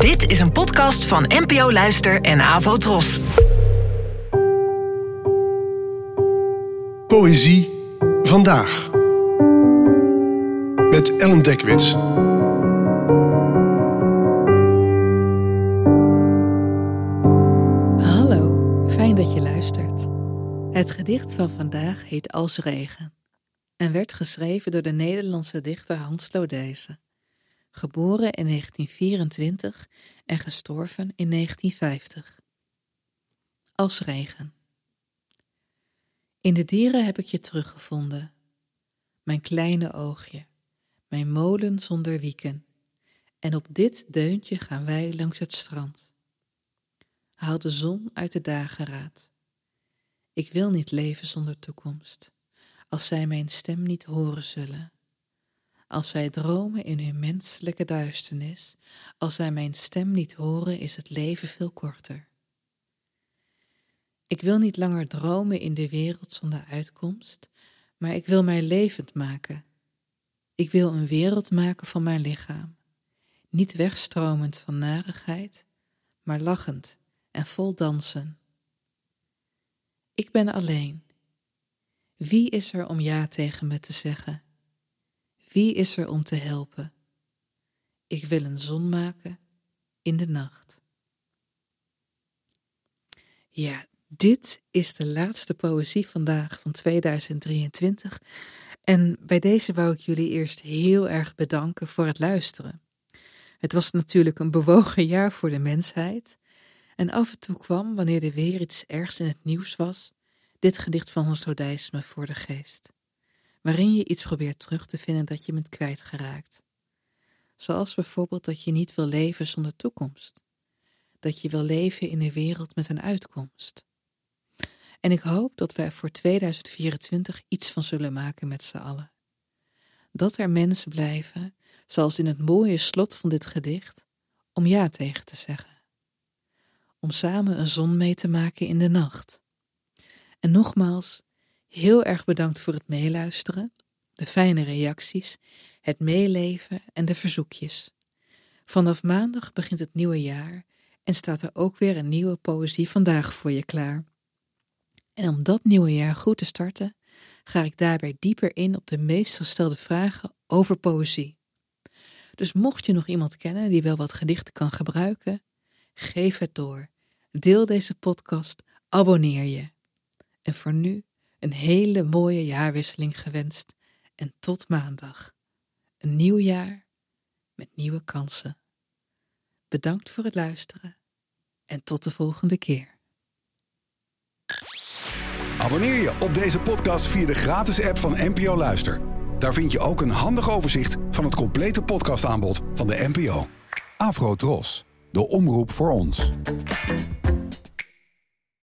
Dit is een podcast van NPO Luister en Avo Tros. Poëzie vandaag. Met Ellen Dekwits. Hallo, fijn dat je luistert. Het gedicht van vandaag heet Als Regen en werd geschreven door de Nederlandse dichter Hans Lodijzen. Geboren in 1924 en gestorven in 1950. Als regen. In de dieren heb ik je teruggevonden. Mijn kleine oogje, mijn molen zonder wieken. En op dit deuntje gaan wij langs het strand. Haal de zon uit de dageraad. Ik wil niet leven zonder toekomst, als zij mijn stem niet horen zullen. Als zij dromen in hun menselijke duisternis, als zij mijn stem niet horen, is het leven veel korter. Ik wil niet langer dromen in de wereld zonder uitkomst, maar ik wil mij levend maken. Ik wil een wereld maken van mijn lichaam, niet wegstromend van narigheid, maar lachend en vol dansen. Ik ben alleen. Wie is er om ja tegen me te zeggen? Wie is er om te helpen? Ik wil een zon maken in de nacht. Ja, dit is de laatste poëzie vandaag van 2023. En bij deze wou ik jullie eerst heel erg bedanken voor het luisteren. Het was natuurlijk een bewogen jaar voor de mensheid. En af en toe kwam, wanneer er weer iets ergs in het nieuws was, dit gedicht van Hans Lodijs me voor de geest. Waarin je iets probeert terug te vinden dat je bent kwijtgeraakt. Zoals bijvoorbeeld dat je niet wil leven zonder toekomst. Dat je wil leven in een wereld met een uitkomst. En ik hoop dat wij voor 2024 iets van zullen maken met z'n allen. Dat er mensen blijven, zoals in het mooie slot van dit gedicht, om ja tegen te zeggen. Om samen een zon mee te maken in de nacht. En nogmaals, heel erg bedankt voor het meeluisteren, de fijne reacties, het meeleven en de verzoekjes. Vanaf maandag begint het nieuwe jaar en staat er ook weer een nieuwe poëzie vandaag voor je klaar. En om dat nieuwe jaar goed te starten, ga ik daarbij dieper in op de meest gestelde vragen over poëzie. Dus mocht je nog iemand kennen die wel wat gedichten kan gebruiken, geef het door. Deel deze podcast, abonneer je. En voor nu een hele mooie jaarwisseling gewenst en tot maandag. Een nieuw jaar met nieuwe kansen. Bedankt voor het luisteren en tot de volgende keer. Abonneer je op deze podcast via de gratis app van NPO Luister. Daar vind je ook een handig overzicht van het complete podcastaanbod van de NPO. Afro Tros, de omroep voor ons.